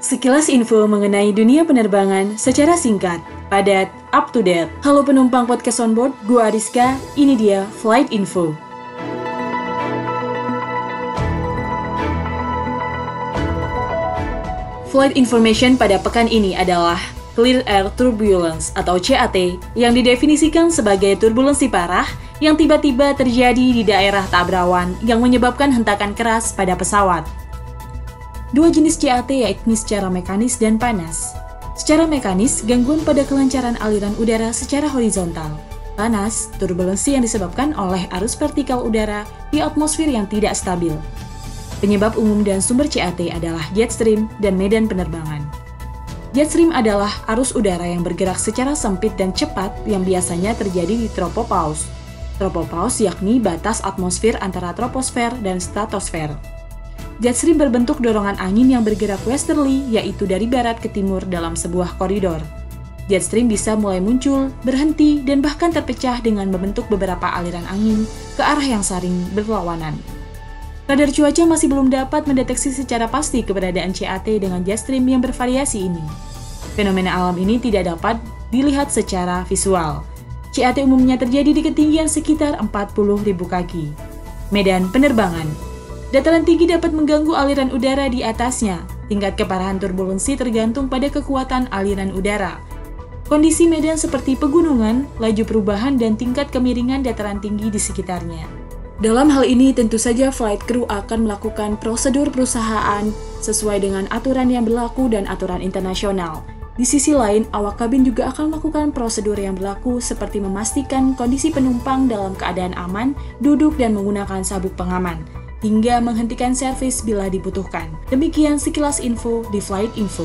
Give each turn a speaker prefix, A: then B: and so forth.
A: Sekilas info mengenai dunia penerbangan secara singkat, padat, up to date. Halo penumpang podcast on board, gua Ariska, ini dia Flight Info. Flight information pada pekan ini adalah Clear Air Turbulence atau CAT yang didefinisikan sebagai turbulensi parah yang tiba-tiba terjadi di daerah tak berawan yang menyebabkan hentakan keras pada pesawat. Dua jenis CAT yakni secara mekanis dan panas. Secara mekanis, gangguan pada kelancaran aliran udara secara horizontal. Panas, turbulensi yang disebabkan oleh arus vertikal udara di atmosfer yang tidak stabil. Penyebab umum dan sumber CAT adalah jet stream dan medan penerbangan. Jet stream adalah arus udara yang bergerak secara sempit dan cepat yang biasanya terjadi di tropopause. Tropopause yakni batas atmosfer antara troposfer dan stratosfer. Jet stream berbentuk dorongan angin yang bergerak westerly, yaitu dari barat ke timur dalam sebuah koridor. Jet stream bisa mulai muncul, berhenti, dan bahkan terpecah dengan membentuk beberapa aliran angin ke arah yang saling berlawanan. Radar cuaca masih belum dapat mendeteksi secara pasti keberadaan CAT dengan jet stream yang bervariasi ini. Fenomena alam ini tidak dapat dilihat secara visual. CAT umumnya terjadi di ketinggian sekitar 40.000 kaki. Medan penerbangan Dataran tinggi dapat mengganggu aliran udara di atasnya. Tingkat keparahan turbulensi tergantung pada kekuatan aliran udara. Kondisi medan seperti pegunungan, laju perubahan, dan tingkat kemiringan dataran tinggi di sekitarnya. Dalam hal ini, tentu saja flight crew akan melakukan prosedur perusahaan sesuai dengan aturan yang berlaku dan aturan internasional. Di sisi lain, awak kabin juga akan melakukan prosedur yang berlaku seperti memastikan kondisi penumpang dalam keadaan aman, duduk dan menggunakan sabuk pengaman hingga menghentikan servis bila dibutuhkan. Demikian sekilas info di Flight Info.